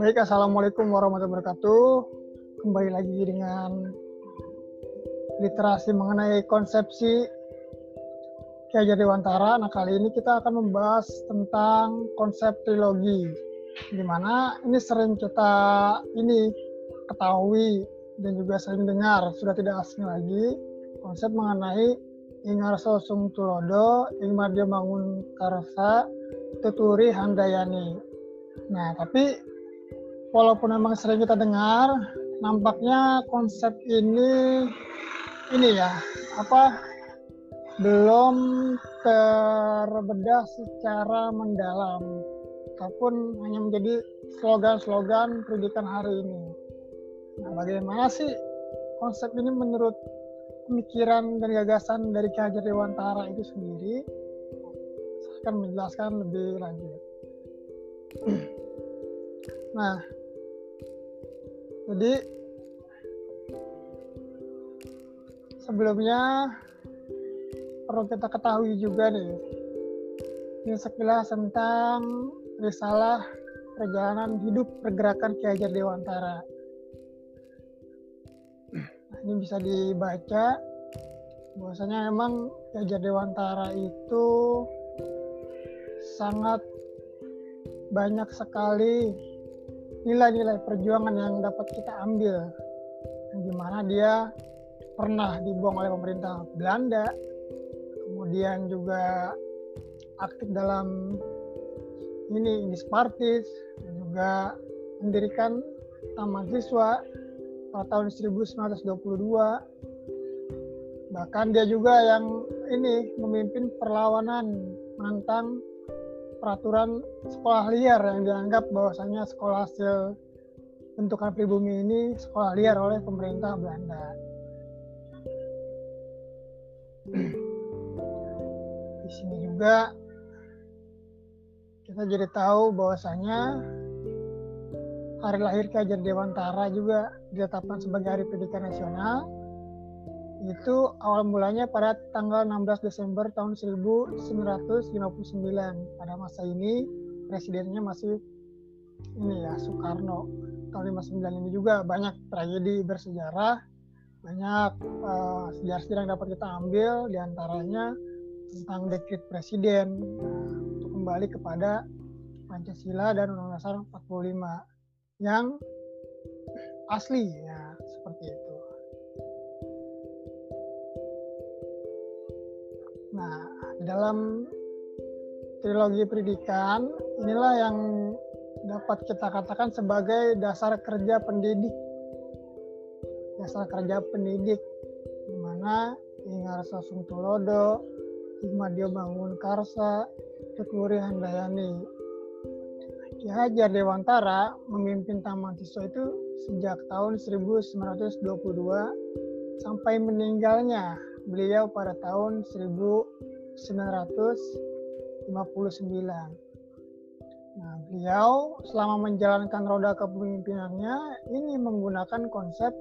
Baik, Assalamualaikum warahmatullahi wabarakatuh. Kembali lagi dengan literasi mengenai konsepsi Ki Hajar Dewantara. Nah, kali ini kita akan membahas tentang konsep trilogi. Di mana ini sering kita ini ketahui dan juga sering dengar, sudah tidak asing lagi konsep mengenai Ingarso Sung Tulodo, Ingmardia Mangun Karsa, Tuturi Handayani. Nah, tapi walaupun memang sering kita dengar, nampaknya konsep ini ini ya apa belum terbedah secara mendalam ataupun hanya menjadi slogan-slogan pendidikan hari ini. Nah, bagaimana sih konsep ini menurut pemikiran dan gagasan dari Ki Hajar Dewantara itu sendiri? Saya akan menjelaskan lebih lanjut. Nah, jadi sebelumnya perlu kita ketahui juga nih ini sekilas tentang risalah perjalanan hidup pergerakan Ki Hajar Dewantara. Nah, ini bisa dibaca bahwasanya memang Ki Hajar Dewantara itu sangat banyak sekali nilai-nilai perjuangan yang dapat kita ambil. Di mana dia pernah dibuang oleh pemerintah Belanda kemudian juga aktif dalam ini Spartis dan juga mendirikan taman siswa pada tahun 1922 bahkan dia juga yang ini memimpin perlawanan menentang peraturan sekolah liar yang dianggap bahwasanya sekolah hasil bentukan pribumi ini sekolah liar oleh pemerintah Belanda. Di sini juga kita jadi tahu bahwasanya hari lahir Ki Hajar Dewantara juga ditetapkan sebagai Hari Pendidikan Nasional itu awal mulanya pada tanggal 16 Desember tahun 1959. Pada masa ini presidennya masih ini ya Soekarno. Tahun 59 ini juga banyak tragedi bersejarah, banyak uh, sejarah-sejarah yang dapat kita ambil di antaranya tentang dekret presiden nah, untuk kembali kepada Pancasila dan Undang-Undang Dasar 45 yang asli ya seperti itu. Nah, dalam trilogi pendidikan inilah yang dapat kita katakan sebagai dasar kerja pendidik. Dasar kerja pendidik di mana Ingarsa Sungtulodo, Hikmadio Bangun Karsa, Tuturi Handayani. Ki Hajar Dewantara memimpin Taman Siswa itu sejak tahun 1922 sampai meninggalnya beliau pada tahun 1959. Nah, beliau selama menjalankan roda kepemimpinannya ini menggunakan konsep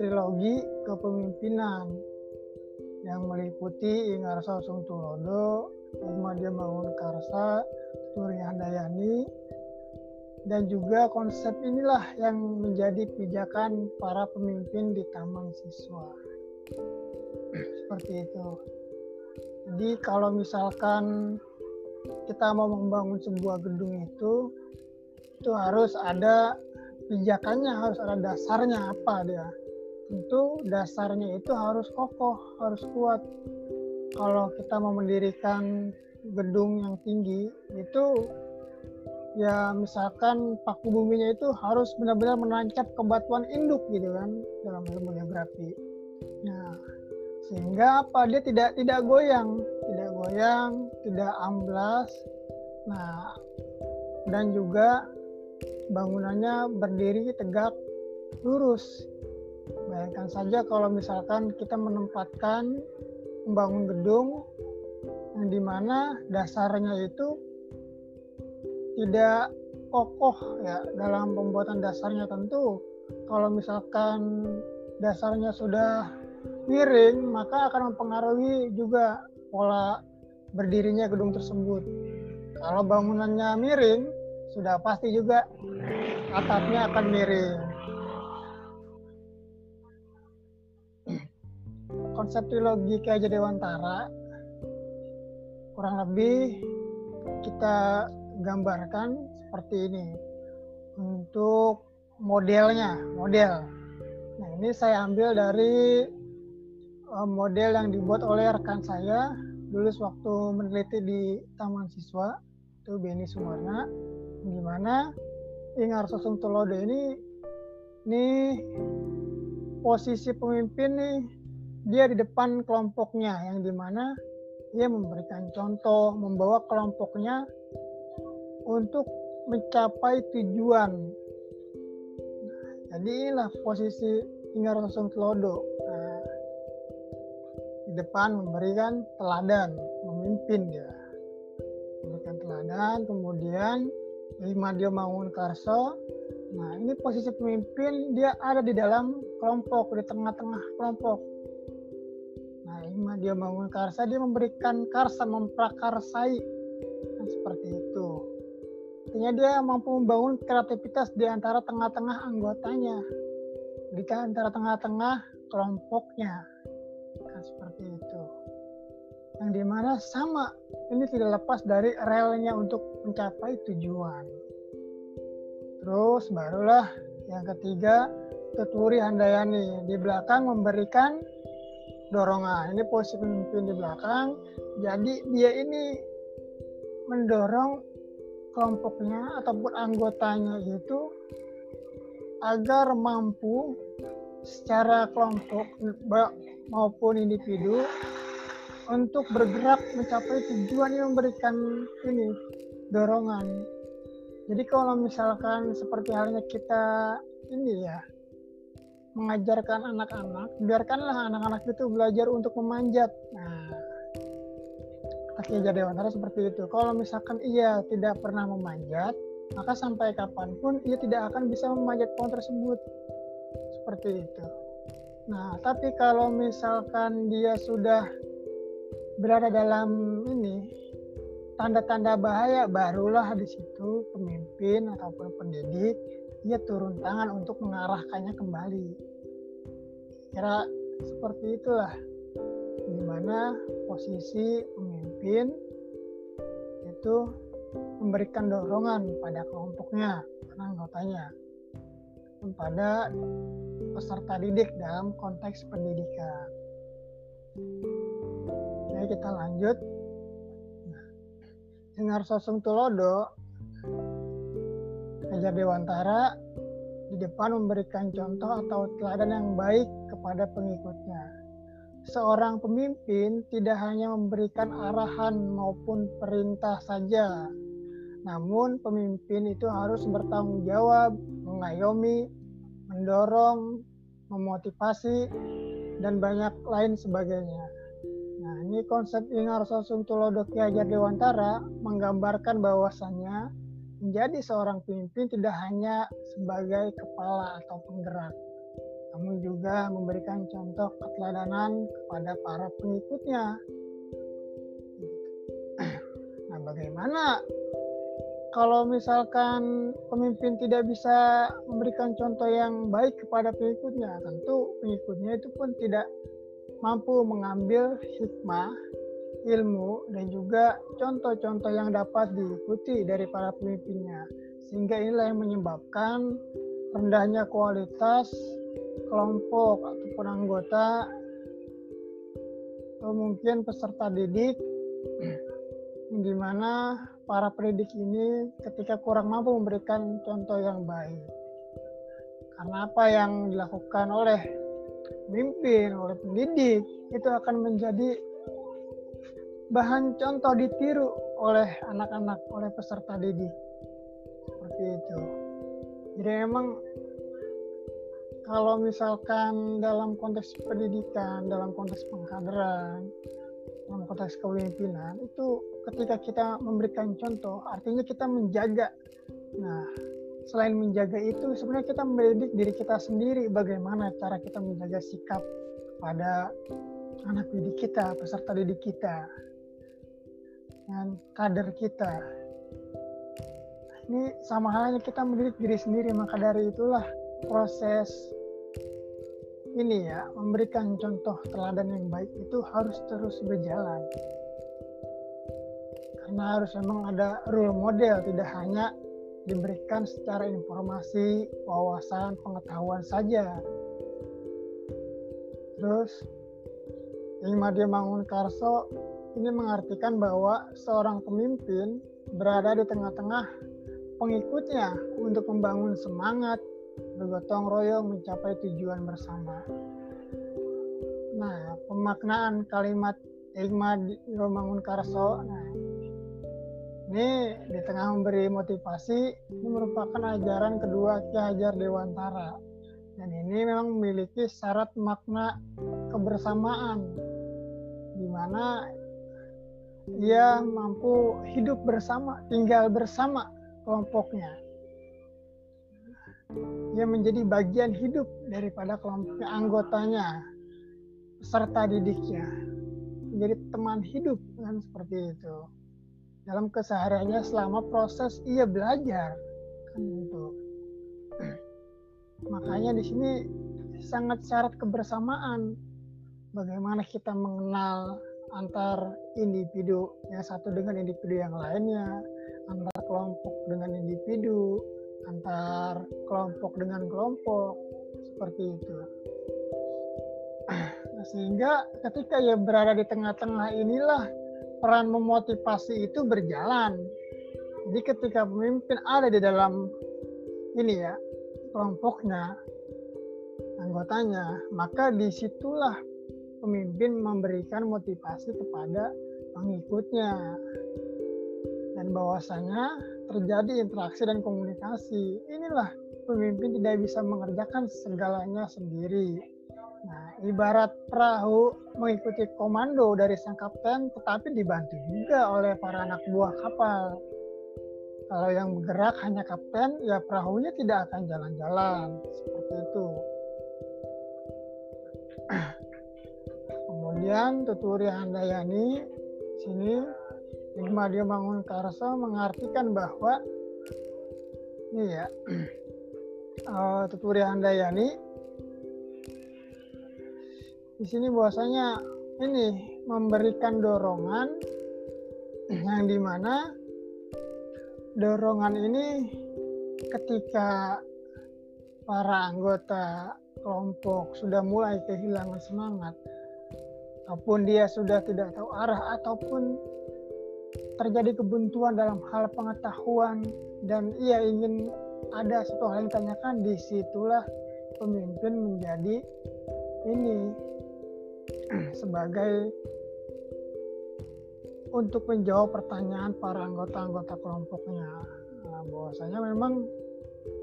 trilogi kepemimpinan yang meliputi Ingarsa Sungtulodo, Dia Bangun Karsa, Turi Handayani, dan juga konsep inilah yang menjadi pijakan para pemimpin di Taman Siswa seperti itu. Jadi kalau misalkan kita mau membangun sebuah gedung itu, itu harus ada pijakannya, harus ada dasarnya apa dia. Tentu dasarnya itu harus kokoh, harus kuat. Kalau kita mau mendirikan gedung yang tinggi, itu ya misalkan paku buminya itu harus benar-benar menancap ke batuan induk gitu kan dalam ilmu geografi. Nah, sehingga apa? Dia tidak tidak goyang. Tidak goyang tidak amblas. Nah dan juga bangunannya berdiri tegak lurus. Bayangkan saja kalau misalkan kita menempatkan membangun gedung yang di mana dasarnya itu tidak kokoh ya dalam pembuatan dasarnya tentu. Kalau misalkan dasarnya sudah miring maka akan mempengaruhi juga pola berdirinya gedung tersebut. Kalau bangunannya miring, sudah pasti juga atapnya akan miring. Konsep trilogi Ki Dewantara kurang lebih kita gambarkan seperti ini untuk modelnya, model. Nah, ini saya ambil dari model yang dibuat oleh rekan saya dulu waktu meneliti di Taman Siswa itu Beni Sumarna. Di mana Ingar Sosong Tolodo ini ini posisi pemimpin nih dia di depan kelompoknya yang di mana dia memberikan contoh membawa kelompoknya untuk mencapai tujuan. Jadi inilah posisi Ingar Sosong Telodo nah, di depan memberikan teladan memimpin dia. Memberikan teladan kemudian lima dia bangun karso. Nah ini posisi pemimpin dia ada di dalam kelompok di tengah-tengah kelompok. Nah lima dia bangun karsa dia memberikan karsa memprakarsai. Nah, seperti itu. Artinya dia mampu membangun kreativitas di antara tengah-tengah anggotanya, di antara tengah-tengah kelompoknya. Seperti itu. Yang di mana sama, ini tidak lepas dari relnya untuk mencapai tujuan. Terus barulah yang ketiga, Tuturi Handayani di belakang memberikan dorongan. Ini posisi pemimpin di belakang. Jadi dia ini mendorong kelompoknya ataupun anggotanya itu agar mampu secara kelompok maupun individu untuk bergerak mencapai tujuan yang memberikan ini dorongan. Jadi kalau misalkan seperti halnya kita ini ya mengajarkan anak-anak, biarkanlah anak-anak itu belajar untuk memanjat. Nah, jadi Dewantara seperti itu. Kalau misalkan ia tidak pernah memanjat, maka sampai kapan pun ia tidak akan bisa memanjat pohon tersebut. Seperti itu. Nah, tapi kalau misalkan dia sudah berada dalam ini tanda-tanda bahaya, barulah di situ pemimpin ataupun pendidik ia turun tangan untuk mengarahkannya kembali. Kira seperti itulah di mana posisi pemimpin itu memberikan dorongan pada kelompoknya, pada anggotanya, pada peserta didik dalam konteks pendidikan. Jadi kita lanjut. Dengar sosong tulodo, Raja Dewantara di depan memberikan contoh atau teladan yang baik kepada pengikutnya seorang pemimpin tidak hanya memberikan arahan maupun perintah saja, namun pemimpin itu harus bertanggung jawab, mengayomi, mendorong, memotivasi, dan banyak lain sebagainya. Nah, ini konsep Ingar Sosung Tulodo Ki Hajar Dewantara menggambarkan bahwasannya menjadi seorang pemimpin tidak hanya sebagai kepala atau penggerak, namun juga memberikan contoh keteladanan kepada para pengikutnya. Nah, bagaimana kalau misalkan pemimpin tidak bisa memberikan contoh yang baik kepada pengikutnya? Tentu pengikutnya itu pun tidak mampu mengambil hikmah, ilmu, dan juga contoh-contoh yang dapat diikuti dari para pemimpinnya. Sehingga inilah yang menyebabkan rendahnya kualitas kelompok ataupun anggota atau mungkin peserta didik di mana para pendidik ini ketika kurang mampu memberikan contoh yang baik. Karena apa yang dilakukan oleh pemimpin, oleh pendidik itu akan menjadi bahan contoh ditiru oleh anak-anak, oleh peserta didik. Seperti itu. Jadi memang kalau misalkan dalam konteks pendidikan, dalam konteks pengkaderan, dalam konteks kepemimpinan itu ketika kita memberikan contoh, artinya kita menjaga. Nah, selain menjaga itu sebenarnya kita mendidik diri kita sendiri bagaimana cara kita menjaga sikap pada anak didik kita, peserta didik kita, dan kader kita. ini sama halnya kita mendidik diri sendiri maka dari itulah proses ini ya memberikan contoh teladan yang baik itu harus terus berjalan karena harus memang ada role model tidak hanya diberikan secara informasi wawasan pengetahuan saja terus Ilmadia Mangun Karso ini mengartikan bahwa seorang pemimpin berada di tengah-tengah pengikutnya untuk membangun semangat, bergotong royong mencapai tujuan bersama. Nah, pemaknaan kalimat Igma Romangun Karso, nah, ini di tengah memberi motivasi, ini merupakan ajaran kedua Ki Hajar Dewantara. Dan ini memang memiliki syarat makna kebersamaan, di mana ia mampu hidup bersama, tinggal bersama kelompoknya. Ia menjadi bagian hidup daripada kelompoknya, anggotanya, serta didiknya. Menjadi teman hidup kan seperti itu. Dalam kesehariannya selama proses ia belajar kan itu. Makanya di sini sangat syarat kebersamaan. Bagaimana kita mengenal antar individu yang satu dengan individu yang lainnya, antar kelompok dengan individu, antar kelompok dengan kelompok, seperti itu. Nah, sehingga ketika ia berada di tengah-tengah inilah peran memotivasi itu berjalan. Jadi ketika pemimpin ada di dalam ini ya kelompoknya, anggotanya, maka di situlah pemimpin memberikan motivasi kepada pengikutnya dan bahwasanya terjadi interaksi dan komunikasi. Inilah pemimpin tidak bisa mengerjakan segalanya sendiri. Ibarat perahu mengikuti komando dari sang kapten, tetapi dibantu juga oleh para anak buah kapal. Kalau yang bergerak hanya kapten, ya perahunya tidak akan jalan-jalan. Seperti itu. Kemudian Tuturi Handayani sini Hikmah dia bangun Karso mengartikan bahwa ini ya uh, Tuturi Handayani di sini bahwasanya ini memberikan dorongan yang di mana dorongan ini ketika para anggota kelompok sudah mulai kehilangan semangat ataupun dia sudah tidak tahu arah ataupun terjadi kebuntuan dalam hal pengetahuan dan ia ingin ada satu hal yang ditanyakan di situlah pemimpin menjadi ini sebagai untuk menjawab pertanyaan para anggota-anggota kelompoknya nah, bahwasanya memang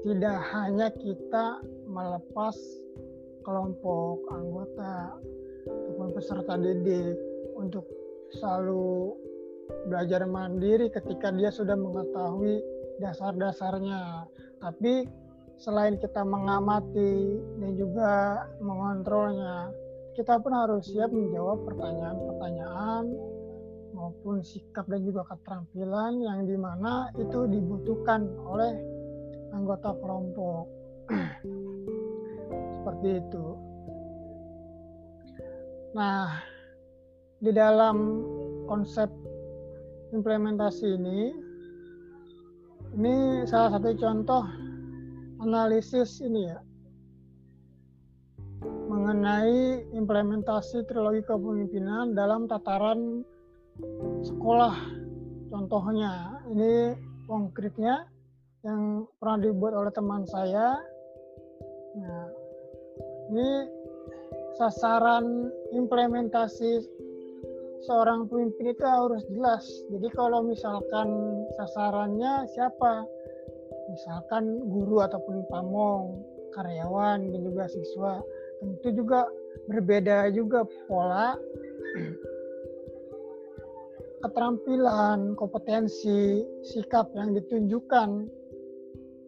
tidak hanya kita melepas kelompok anggota ataupun peserta didik untuk selalu belajar mandiri ketika dia sudah mengetahui dasar-dasarnya. Tapi selain kita mengamati dan juga mengontrolnya, kita pun harus siap menjawab pertanyaan-pertanyaan maupun sikap dan juga keterampilan yang di mana itu dibutuhkan oleh anggota kelompok. Seperti itu. Nah, di dalam konsep implementasi ini ini salah satu contoh analisis ini ya mengenai implementasi trilogi kepemimpinan dalam tataran sekolah contohnya ini konkretnya yang pernah dibuat oleh teman saya nah ini sasaran implementasi seorang pemimpin itu harus jelas. Jadi kalau misalkan sasarannya siapa? Misalkan guru ataupun pamong, karyawan dan juga siswa. Tentu juga berbeda juga pola keterampilan, kompetensi, sikap yang ditunjukkan.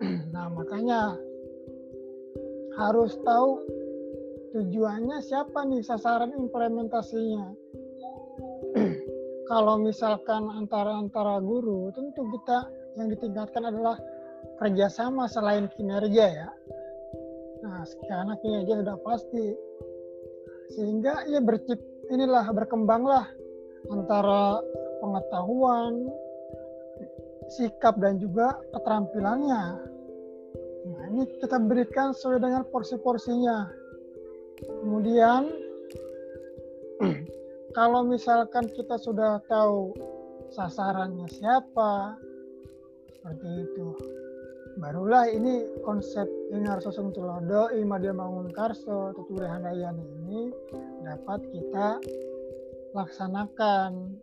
Nah, makanya harus tahu tujuannya siapa nih sasaran implementasinya kalau misalkan antara antara guru tentu kita yang ditingkatkan adalah kerjasama selain kinerja ya. Nah, karena kinerja sudah pasti, sehingga ya bercip inilah berkembanglah antara pengetahuan, sikap dan juga keterampilannya. Nah, ini kita berikan sesuai dengan porsi-porsinya. Kemudian kalau misalkan kita sudah tahu sasarannya siapa, seperti itu barulah ini konsep Ingar Sosong Tulodo, Imadia Mangun Karso, Tuturi Handayani ini dapat kita laksanakan.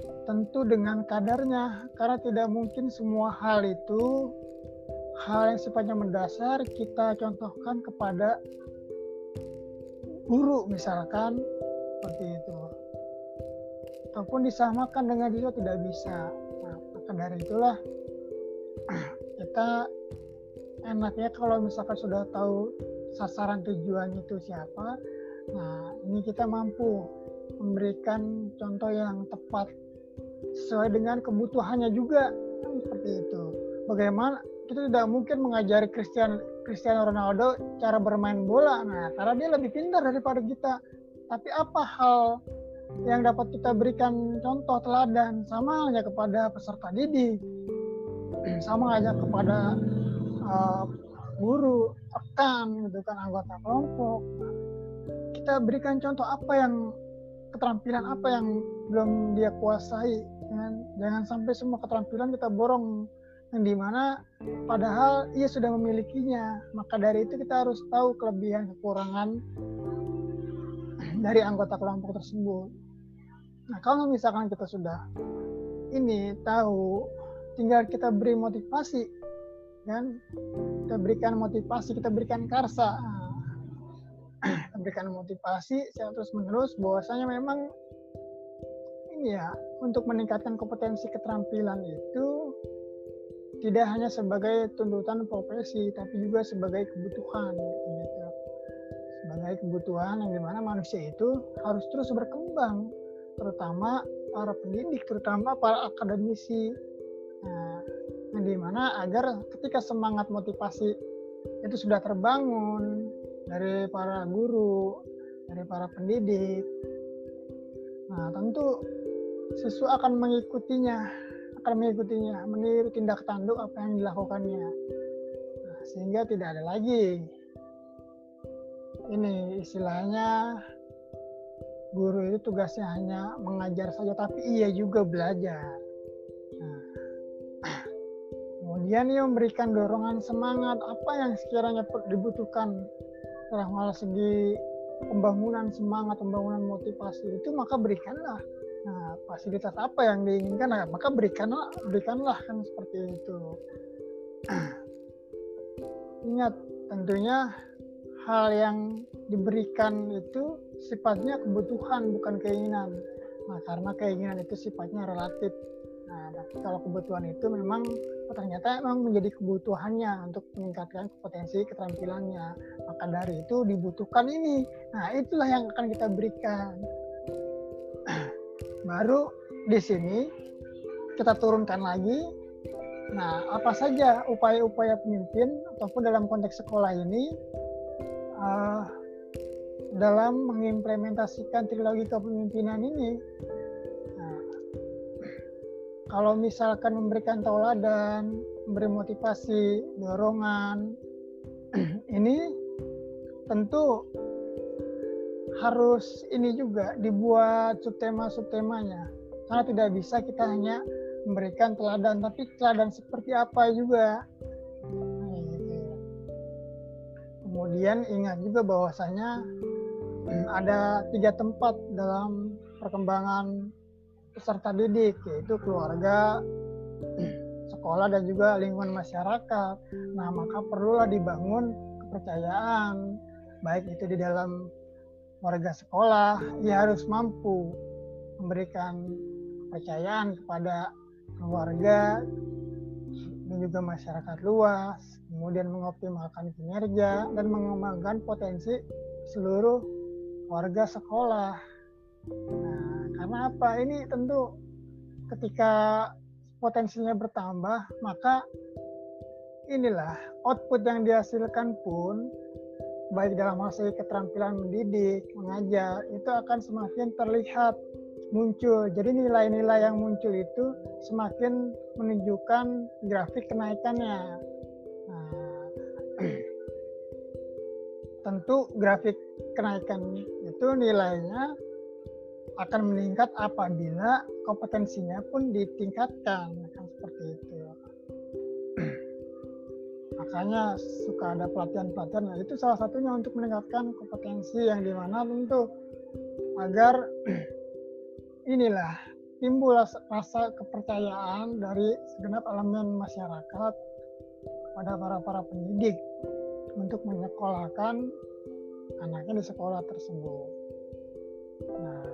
Tentu dengan kadarnya, karena tidak mungkin semua hal itu hal yang sifatnya mendasar kita contohkan kepada guru misalkan seperti itu ataupun disamakan dengan juga tidak bisa nah, maka dari itulah kita enaknya kalau misalkan sudah tahu sasaran tujuan itu siapa nah ini kita mampu memberikan contoh yang tepat sesuai dengan kebutuhannya juga. Kan seperti itu. Bagaimana kita tidak mungkin mengajari Cristiano Cristiano Ronaldo cara bermain bola. Nah karena dia lebih pintar daripada kita. Tapi apa hal yang dapat kita berikan contoh teladan? Sama halnya kepada peserta didik sama aja kepada uh, guru, rekan gitu kan anggota kelompok. Kita berikan contoh apa yang keterampilan apa yang belum dia kuasai. Jangan, jangan sampai semua keterampilan kita borong yang di mana padahal ia sudah memilikinya. Maka dari itu kita harus tahu kelebihan kekurangan dari anggota kelompok tersebut. Nah kalau misalkan kita sudah ini tahu tinggal kita beri motivasi kan? Kita berikan motivasi kita berikan karsa. Kita berikan motivasi saya terus menerus bahwasanya memang ini ya untuk meningkatkan kompetensi keterampilan itu tidak hanya sebagai tuntutan profesi tapi juga sebagai kebutuhan gitu. Sebagai kebutuhan yang di mana manusia itu harus terus berkembang terutama para pendidik terutama para akademisi Nah, di mana agar ketika semangat motivasi itu sudah terbangun dari para guru, dari para pendidik, nah tentu siswa akan mengikutinya, akan mengikutinya, meniru tindak tanduk apa yang dilakukannya, nah, sehingga tidak ada lagi ini istilahnya guru itu tugasnya hanya mengajar saja, tapi ia juga belajar. Kemudian ia memberikan dorongan semangat apa yang sekiranya dibutuhkan dalam hal segi pembangunan semangat, pembangunan motivasi itu maka berikanlah. Nah, fasilitas apa yang diinginkan, nah, maka berikanlah, berikanlah kan seperti itu. Ingat, tentunya hal yang diberikan itu sifatnya kebutuhan bukan keinginan. Nah, karena keinginan itu sifatnya relatif. Nah, kalau kebutuhan itu memang oh, ternyata memang menjadi kebutuhannya untuk meningkatkan potensi keterampilannya. Maka dari itu dibutuhkan ini. Nah, itulah yang akan kita berikan. Baru di sini kita turunkan lagi. Nah, apa saja upaya-upaya pemimpin ataupun dalam konteks sekolah ini uh, dalam mengimplementasikan trilogi kepemimpinan ini kalau misalkan memberikan tauladan, memberi motivasi, dorongan, ini tentu harus ini juga dibuat subtema subtemanya karena tidak bisa kita hanya memberikan teladan tapi teladan seperti apa juga. Kemudian ingat juga bahwasanya ada tiga tempat dalam perkembangan peserta didik yaitu keluarga, sekolah dan juga lingkungan masyarakat. Nah, maka perlulah dibangun kepercayaan baik itu di dalam warga sekolah, ia harus mampu memberikan kepercayaan kepada keluarga dan juga masyarakat luas, kemudian mengoptimalkan kinerja dan mengembangkan potensi seluruh warga sekolah. Karena apa? Ini tentu ketika potensinya bertambah maka inilah output yang dihasilkan pun baik dalam hasil keterampilan mendidik, mengajar itu akan semakin terlihat muncul. Jadi nilai-nilai yang muncul itu semakin menunjukkan grafik kenaikannya. Nah, tentu grafik kenaikan itu nilainya akan meningkat apabila kompetensinya pun ditingkatkan. Kan seperti itu. Makanya suka ada pelatihan-pelatihan. Nah itu salah satunya untuk meningkatkan kompetensi yang di mana tentu agar inilah timbul rasa kepercayaan dari segenap elemen masyarakat kepada para para pendidik untuk menyekolahkan anaknya di sekolah tersebut. Nah,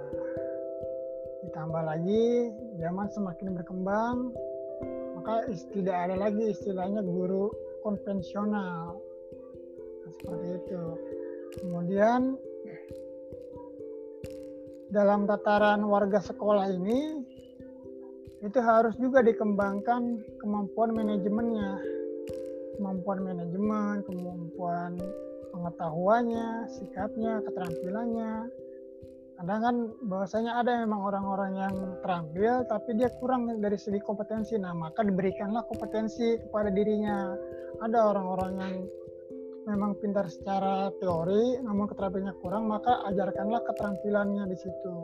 ditambah lagi zaman semakin berkembang, maka tidak ada lagi istilahnya guru konvensional. Seperti itu. Kemudian dalam tataran warga sekolah ini itu harus juga dikembangkan kemampuan manajemennya. Kemampuan manajemen kemampuan pengetahuannya sikapnya keterampilannya kadang kan bahwasanya ada memang orang-orang yang terampil tapi dia kurang dari segi kompetensi. Nah maka diberikanlah kompetensi kepada dirinya. Ada orang-orang yang memang pintar secara teori namun keterampilannya kurang maka ajarkanlah keterampilannya di situ.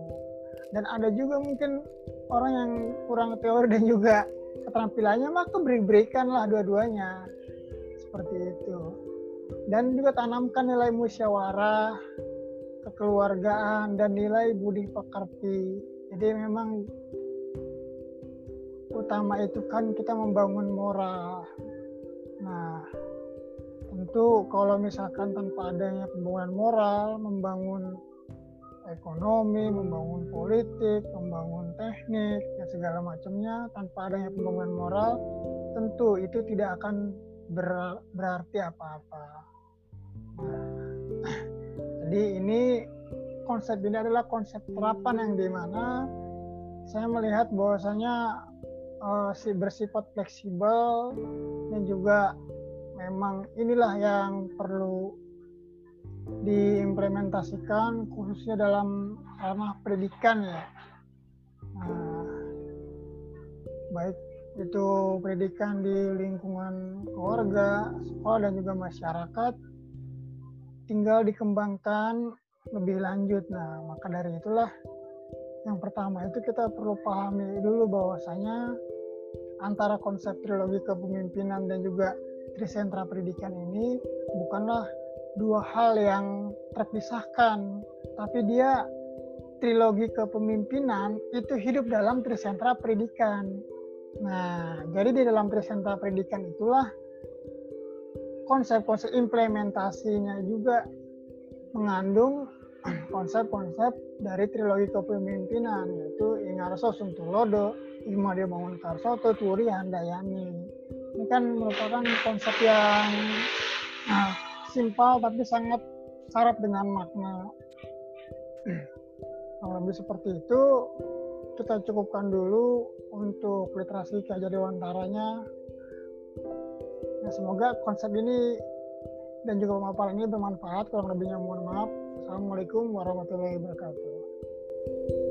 Dan ada juga mungkin orang yang kurang teori dan juga keterampilannya maka beri-berikanlah dua-duanya. Seperti itu. Dan juga tanamkan nilai musyawarah kekeluargaan dan nilai budi pekerti. Jadi memang utama itu kan kita membangun moral. Nah, tentu kalau misalkan tanpa adanya pembangunan moral, membangun ekonomi, membangun politik, membangun teknik, dan segala macamnya, tanpa adanya pembangunan moral, tentu itu tidak akan ber, berarti apa-apa. Nah, jadi ini konsep ini adalah konsep terapan yang di mana saya melihat bahwasanya uh, si bersifat fleksibel dan juga memang inilah yang perlu diimplementasikan khususnya dalam ranah pendidikan ya. Nah, baik itu pendidikan di lingkungan keluarga, sekolah dan juga masyarakat tinggal dikembangkan lebih lanjut. Nah, maka dari itulah yang pertama itu kita perlu pahami dulu bahwasanya antara konsep trilogi kepemimpinan dan juga trisentra pendidikan ini bukanlah dua hal yang terpisahkan, tapi dia trilogi kepemimpinan itu hidup dalam trisentra pendidikan. Nah, jadi di dalam trisentra pendidikan itulah konsep-konsep implementasinya juga mengandung konsep-konsep dari trilogi kepemimpinan yaitu Ingarso Suntulodo, Imadio Bangun Karsoto, Turi Handayani. Ini kan merupakan konsep yang nah, simpel tapi sangat syarat dengan makna. Kalau lebih seperti itu, kita cukupkan dulu untuk literasi Kaja Dewantaranya Ya, semoga konsep ini dan juga pemaparan ini bermanfaat. Kalau lebihnya mohon maaf. Assalamualaikum warahmatullahi wabarakatuh.